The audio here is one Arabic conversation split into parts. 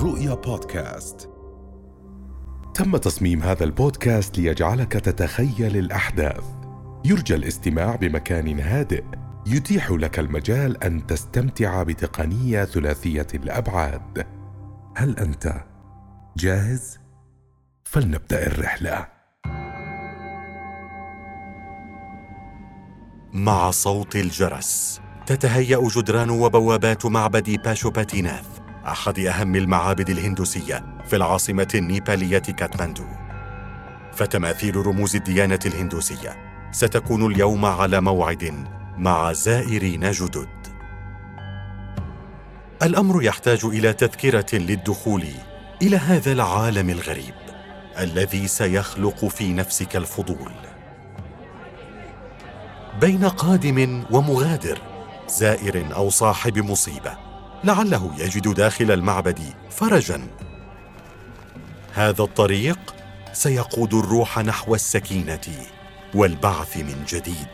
رؤيا بودكاست. تم تصميم هذا البودكاست ليجعلك تتخيل الأحداث. يرجى الاستماع بمكان هادئ. يتيح لك المجال أن تستمتع بتقنية ثلاثية الأبعاد. هل أنت جاهز؟ فلنبدأ الرحلة. مع صوت الجرس تتهيأ جدران وبوابات معبد باشوباتيناث أحد أهم المعابد الهندوسية في العاصمة النيبالية كاتماندو. فتماثيل رموز الديانة الهندوسية ستكون اليوم على موعد مع زائرين جدد. الأمر يحتاج إلى تذكرة للدخول إلى هذا العالم الغريب الذي سيخلق في نفسك الفضول. بين قادم ومغادر زائر أو صاحب مصيبة لعله يجد داخل المعبد فرجا. هذا الطريق سيقود الروح نحو السكينة والبعث من جديد.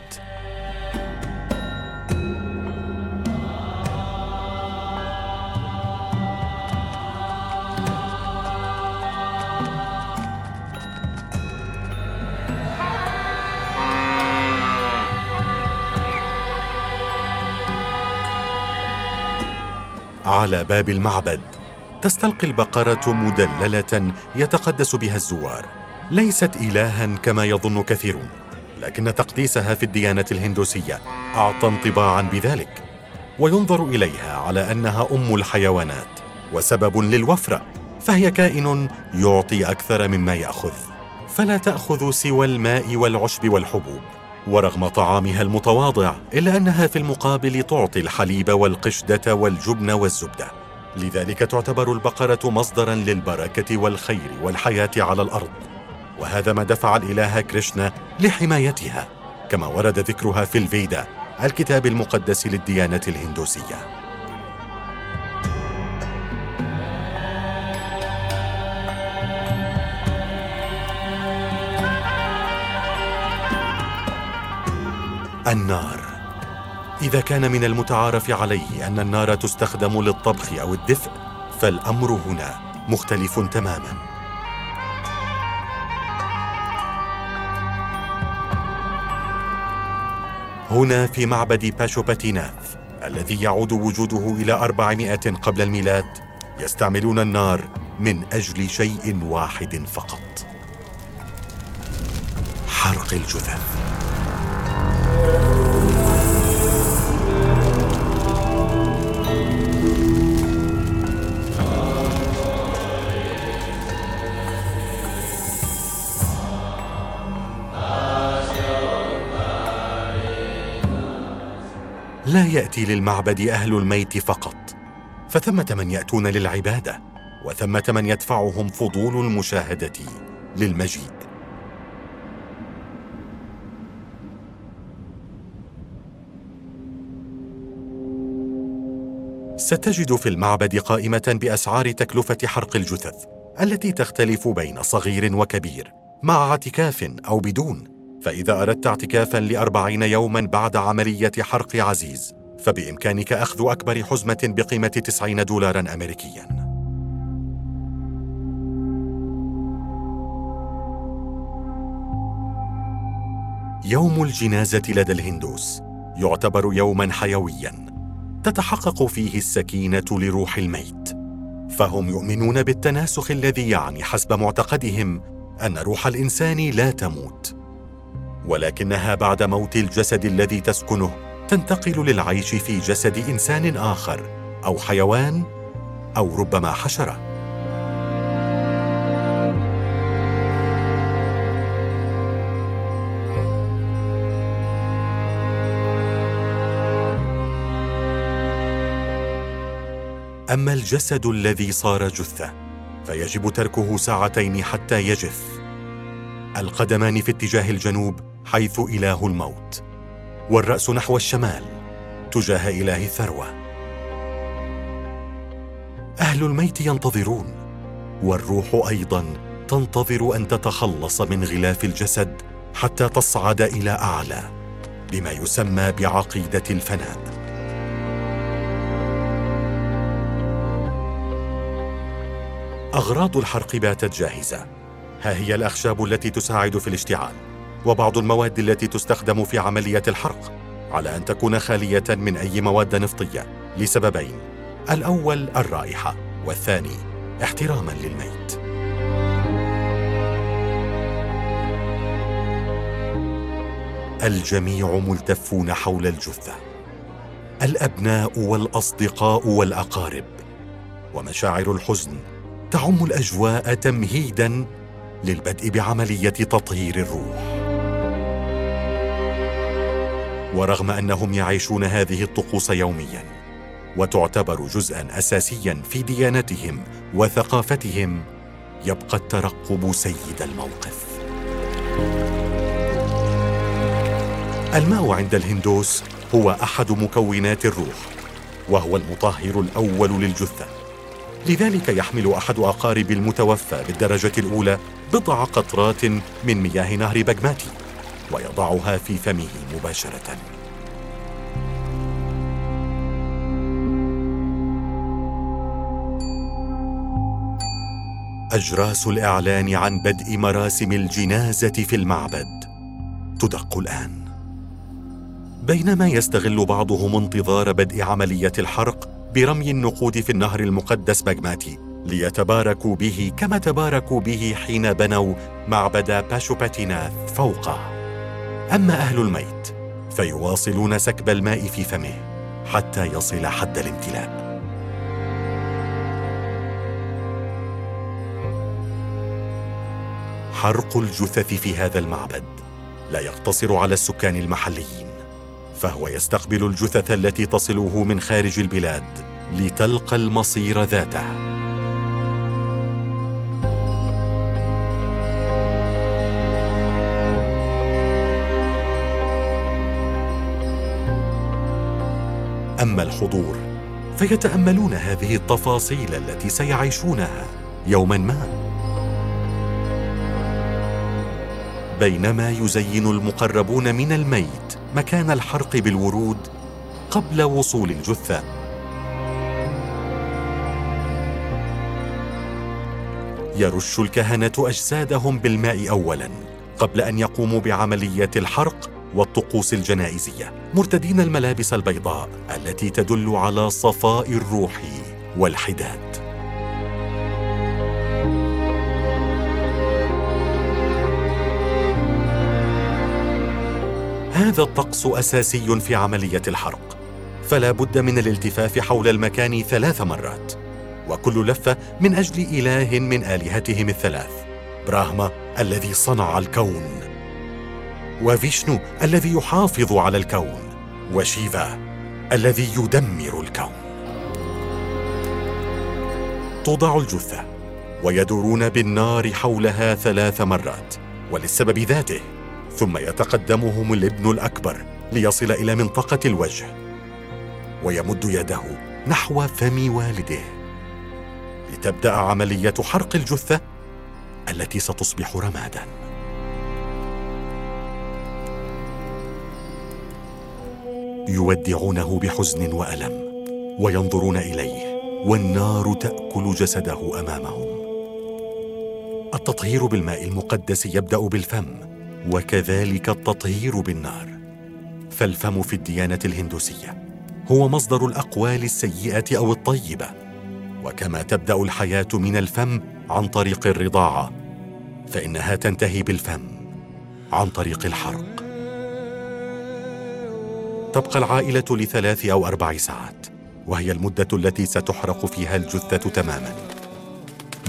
على باب المعبد. تستلقي البقرة مدللة يتقدس بها الزوار. ليست الها كما يظن كثيرون لكن تقديسها في الديانة الهندوسية أعطى انطباعا بذلك. وينظر إليها على أنها أم الحيوانات وسبب للوفرة فهي كائن يعطي أكثر مما يأخذ. فلا تاخذ سوى الماء والعشب والحبوب ورغم طعامها المتواضع إلا أنها في المقابل تعطي الحليب والقشدة والجبن والزبدة. لذلك تعتبر البقرة مصدرا للبركة والخير والحياة على الأرض. وهذا ما دفع الإله كريشنا لحمايتها كما ورد ذكرها في الفيدا الكتاب المقدس للديانة الهندوسية. النار. إذا كان من المتعارف عليه أن النار تستخدم للطبخ أو الدفء فالأمر هنا مختلف تماما. هنا في معبد باشوباتيناث الذي يعود وجوده إلى أربعمائة قبل الميلاد يستعملون النار من أجل شيء واحد فقط. حرق الجثث. لا يأتي للمعبد أهل الميت فقط فثمة من يأتون للعبادة وثمة من يدفعهم فضول المشاهدة للمجيء. ستجد في المعبد قائمة بأسعار تكلفة حرق الجثث التي تختلف بين صغير وكبير مع اعتكاف أو بدون. فإذا أردت اعتكافا لأربعين يوما بعد عملية حرق عزيز فبإمكانك أخذ أكبر حزمة بقيمة تسعين دولارا أمريكيا. يوم الجنازة لدى الهندوس يعتبر يوما حيويا. تتحقق فيه السكينة لروح الميت. فهم يؤمنون بالتناسخ الذي يعني حسب معتقدهم أن روح الإنسان لا تموت. ولكنها بعد موت الجسد الذي تسكنه تنتقل للعيش في جسد إنسان آخر أو حيوان أو ربما حشرة. أما الجسد الذي صار جثة فيجب تركه ساعتين حتى يجف القدمان في اتجاه الجنوب حيث إله الموت والرأس نحو الشمال تجاه إله الثروة أهل الميت ينتظرون والروح أيضا تنتظر أن تتخلص من غلاف الجسد حتى تصعد إلى أعلى بما يسمى بعقيدة الفناء. أغراض الحرق باتت جاهزة. ها هي الأخشاب التي تساعد في الاشتعال وبعض المواد التي تستخدم في عملية الحرق على أن تكون خالية من أي مواد نفطية لسببين الأول الرائحة والثاني احتراما للميت. الجميع ملتفون حول الجثة. الأبناء والأصدقاء والأقارب. ومشاعر الحزن تعم الأجواء تمهيدا للبدء بعملية تطهير الروح. ورغم أنهم يعيشون هذه الطقوس يوميا وتعتبر جزءا اساسيا في ديانتهم وثقافتهم يبقى الترقب سيد الموقف. الماء عند الهندوس هو أحد مكونات الروح وهو المطهر الأول للجثة. لذلك يحمل أحد أقارب المتوفى بالدرجة الأولى بضع قطرات من مياه نهر بجماتي ويضعها في فمه مباشرة. أجراس الإعلان عن بدء مراسم الجنازة في المعبد تدق الآن. بينما يستغل بعضهم انتظار بدء عملية الحرق برمي النقود في النهر المقدس باجماتي ليتباركوا به كما تباركوا به حين بنوا معبد باشوباتيناث فوقه. أما أهل الميت فيواصلون سكب الماء في فمه حتى يصل حد الامتلاء. حرق الجثث في هذا المعبد لا يقتصر على السكان المحليين فهو يستقبل الجثث التي تصله من خارج البلاد لتلقى المصير ذاته. أما الحضور فيتأملون هذه التفاصيل التي سيعيشونها يوما ما. بينما يزين المقربون من الميت مكان الحرق بالورود قبل وصول الجثة. يرش الكهنة أجسادهم بالماء اولا قبل أن يقوموا بعمليه الحرق والطقوس الجنائزية مرتدين الملابس البيضاء التي تدل على صفاء الروح والحداد. هذا الطقس أساسي في عملية الحرق فلا بد من الالتفاف حول المكان ثلاث مرات. وكل لفة من أجل إله من آلهتهم الثلاث. براهما الذي صنع الكون. وفيشنو الذي يحافظ على الكون. وشيفا الذي يدمر الكون. توضع الجثة. ويدورون بالنار حولها ثلاث مرات وللسبب ذاته. ثم يتقدمهم الابن الأكبر ليصل إلى منطقة الوجه. ويمد يده نحو فم والده. لتبدأ عملية حرق الجثة التي ستصبح رمادا. يودعونه بحزن وألم وينظرون إليه والنار تأكل جسده أمامهم. التطهير بالماء المقدس يبدأ بالفم وكذلك التطهير بالنار. فالفم في الديانة الهندوسية هو مصدر الأقوال السيئة أو الطيبة. وكما تبدأ الحياة من الفم عن طريق الرضاعه فإنها تنتهي بالفم عن طريق الحرق. تبقى العائلة لثلاث أو أربع ساعات وهي المدة التي ستحرق فيها الجثة تماما.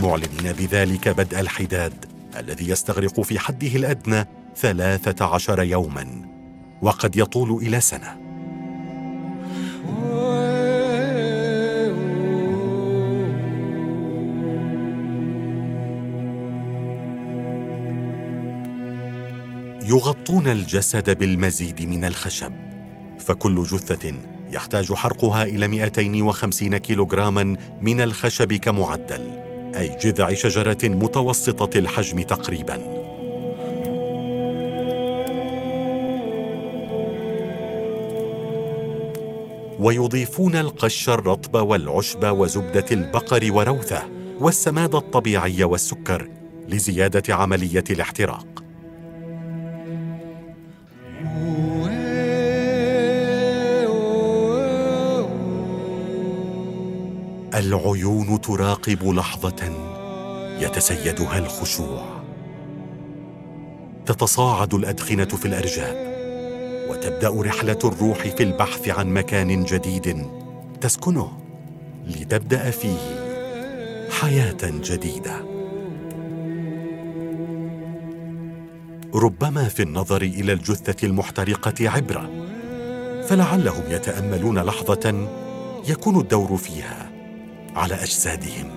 معلنين بذلك بدء الحداد الذي يستغرق في حده الأدنى ثلاثة عشر يوما وقد يطول إلى سنة. يغطون الجسد بالمزيد من الخشب فكل جثة يحتاج حرقها إلى 250 كيلوغراما من الخشب كمعدل أي جذع شجرة متوسطة الحجم تقريبا. ويضيفون القش الرطب والعشب وزبدة البقر وروثه والسماد الطبيعي والسكر لزيادة عملية الاحتراق. العيون تراقب لحظة يتسيدها الخشوع. تتصاعد الأدخنة في الأرجاء وتبدأ رحلة الروح في البحث عن مكان جديد تسكنه لتبدأ فيه حياة جديدة. ربما في النظر إلى الجثة المحترقة عبرة فلعلهم يتأملون لحظة يكون الدور فيها. على أجسادهم.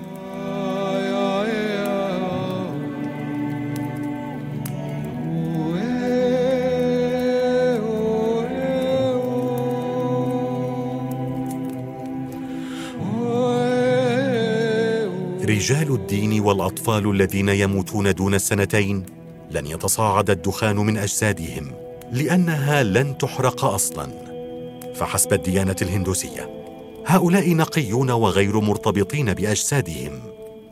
رجال الدين والأطفال الذين يموتون دون السنتين لن يتصاعد الدخان من أجسادهم لأنها لن تحرق أصلا. فحسب الديانة الهندوسية هؤلاء نقيون وغير مرتبطين بأجسادهم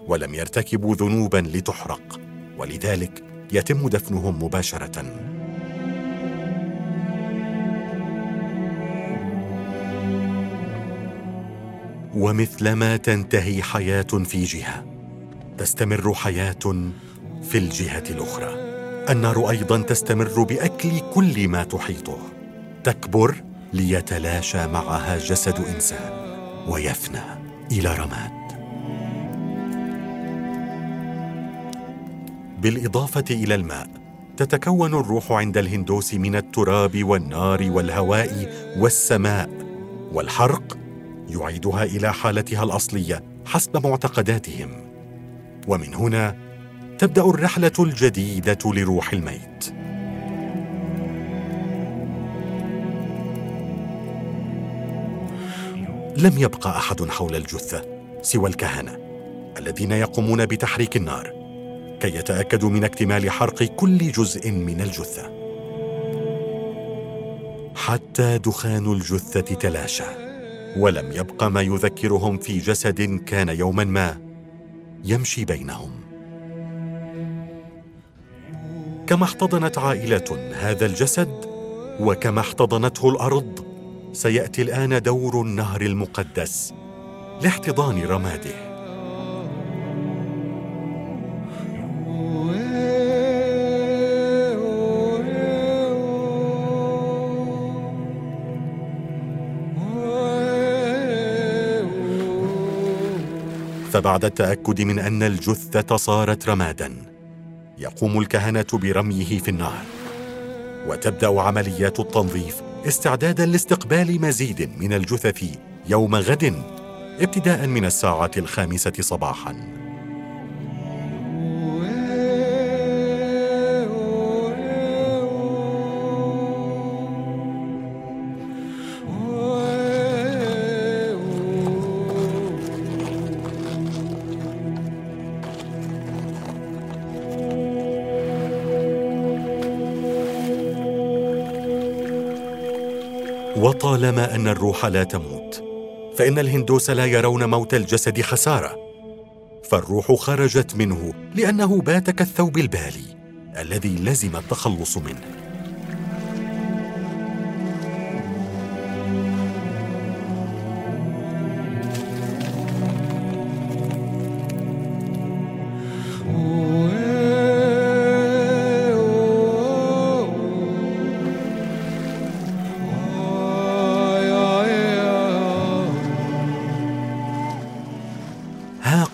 ولم يرتكبوا ذنوبا لتحرق ولذلك يتم دفنهم مباشرة. ومثلما تنتهي حياة في جهة تستمر حياة في الجهة الأخرى. النار أيضا تستمر بأكل كل ما تحيطه. تكبر ليتلاشى معها جسد إنسان ويفنى إلى رماد. بالإضافة إلى الماء تتكون الروح عند الهندوس من التراب والنار والهواء والسماء والحرق يعيدها إلى حالتها الأصلية حسب معتقداتهم. ومن هنا تبدأ الرحلة الجديدة لروح الميت. لم يبقى أحد حول الجثة سوى الكهنة الذين يقومون بتحريك النار كي يتأكدوا من اكتمال حرق كل جزء من الجثة. حتى دخان الجثة تلاشى ولم يبق ما يذكرهم في جسد كان يوما ما يمشي بينهم. كما احتضنت عائلة هذا الجسد وكما احتضنته الأرض سيأتي الآن دور النهر المقدس لاحتضان رماده. فبعد التأكد من أن الجثة صارت رمادا يقوم الكهنة برميه في النهر وتبدأ عمليات التنظيف. استعدادا لاستقبال مزيد من الجثث يوم غد ابتداء من الساعة الخامسة صباحا. وطالما أن الروح لا تموت فإن الهندوس لا يرون موت الجسد خسارة. فالروح خرجت منه لأنه بات كالثوب البالي الذي لزم التخلص منه.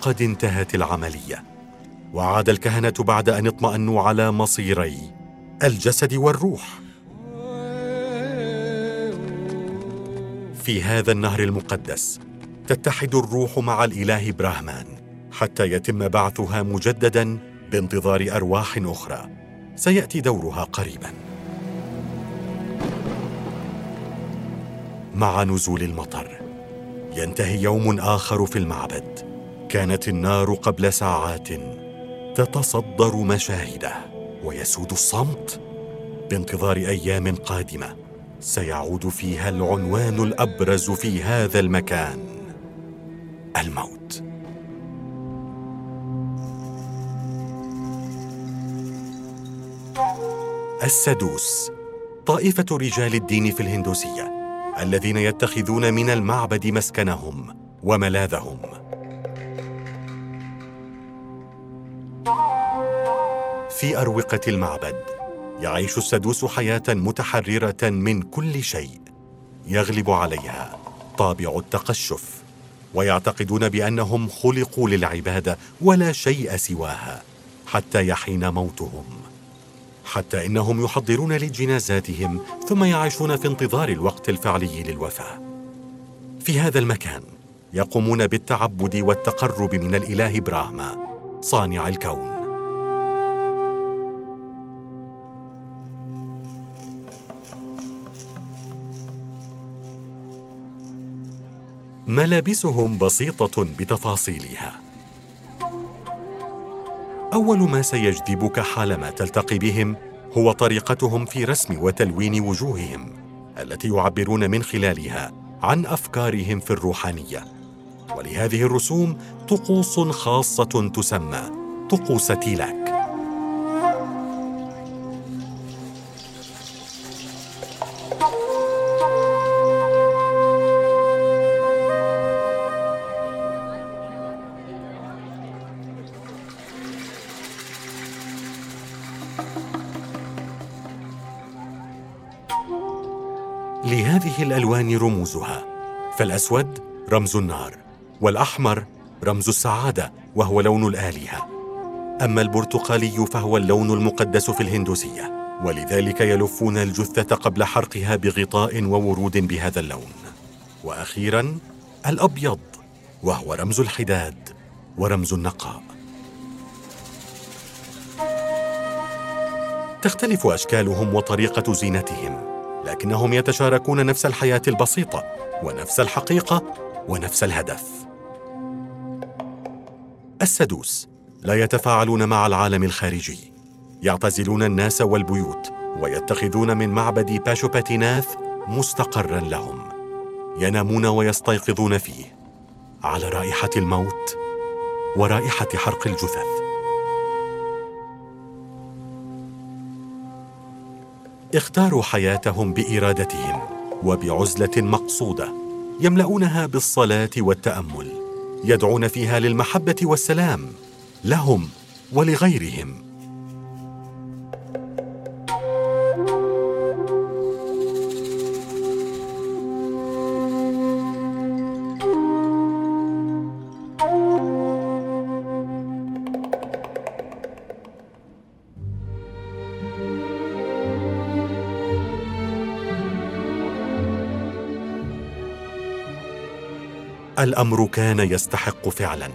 قد انتهت العملية. وعاد الكهنة بعد أن اطمأنوا على مصيري الجسد والروح. في هذا النهر المقدس تتحد الروح مع الإله براهمان حتى يتم بعثها مجددا بانتظار أرواح أخرى. سيأتي دورها قريبا. مع نزول المطر ينتهي يوم آخر في المعبد. كانت النار قبل ساعات تتصدر مشاهده ويسود الصمت بانتظار أيام قادمة. سيعود فيها العنوان الأبرز في هذا المكان الموت. السدوس طائفة رجال الدين في الهندوسية الذين يتخذون من المعبد مسكنهم وملاذهم. في أروقة المعبد. يعيش السدوس حياة متحررة من كل شيء. يغلب عليها طابع التقشف. ويعتقدون بأنهم خلقوا للعبادة ولا شيء سواها حتى يحين موتهم. حتى إنهم يحضرون لجنازاتهم ثم يعيشون في انتظار الوقت الفعلي للوفاة. في هذا المكان يقومون بالتعبد والتقرب من الإله براهما صانع الكون. ملابسهم بسيطة بتفاصيلها. أول ما سيجذبك حالما تلتقي بهم هو طريقتهم في رسم وتلوين وجوههم التي يعبرون من خلالها عن أفكارهم في الروحانية. ولهذه الرسوم طقوس خاصة تسمى طقوس تيلاك. لهذه الألوان رموزها. فالأسود رمز النار والأحمر رمز السعادة وهو لون الآلهة. أما البرتقالي فهو اللون المقدس في الهندوسية ولذلك يلفون الجثة قبل حرقها بغطاء وورود بهذا اللون. وأخيرا الأبيض وهو رمز الحداد ورمز النقاء. تختلف أشكالهم وطريقة زينتهم لكنهم يتشاركون نفس الحياة البسيطة ونفس الحقيقة ونفس الهدف. السدوس لا يتفاعلون مع العالم الخارجي. يعتزلون الناس والبيوت ويتخذون من معبد باشوباتيناث مستقرا لهم. ينامون ويستيقظون فيه. على رائحة الموت ورائحة حرق الجثث. اختاروا حياتهم بإرادتهم وبعزلة مقصودة يملؤونها بالصلاة والتأمل يدعون فيها للمحبة والسلام لهم ولغيرهم. الأمر كان يستحق فعلا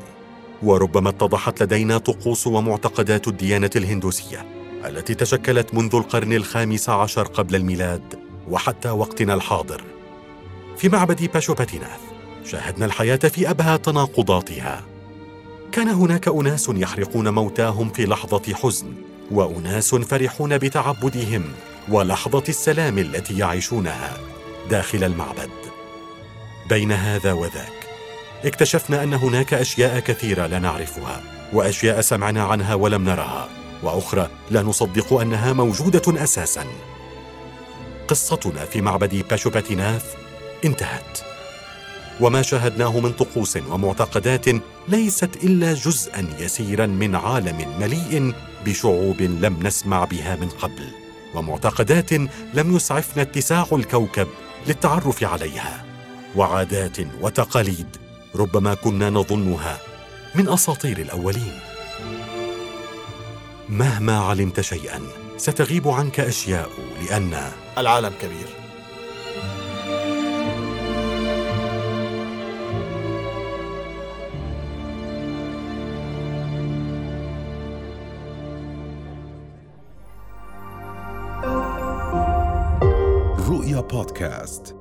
وربما اتضحت لدينا طقوس ومعتقدات الديانة الهندوسية التي تشكلت منذ القرن الخامس عشر قبل الميلاد وحتى وقتنا الحاضر. في معبد باشوباتيناث شاهدنا الحياة في أبهى تناقضاتها. كان هناك أناس يحرقون موتاهم في لحظة حزن وأناس فرحون بتعبدهم ولحظة السلام التي يعيشونها داخل المعبد. بين هذا وذاك اكتشفنا أن هناك أشياء كثيرة لا نعرفها وأشياء سمعنا عنها ولم نرها وأخرى لا نصدق أنها موجودة أساسا. قصتنا في معبد باشوباتيناث انتهت. وما شاهدناه من طقوس ومعتقدات ليست إلا جزءا يسيرا من عالم مليء بشعوب لم نسمع بها من قبل ومعتقدات لم يسعفنا اتساع الكوكب للتعرف عليها وعادات وتقاليد ربما كنا نظنها من أساطير الأولين. مهما علمت شيئا ستغيب عنك أشياء لأن العالم كبير. رؤيا بودكاست.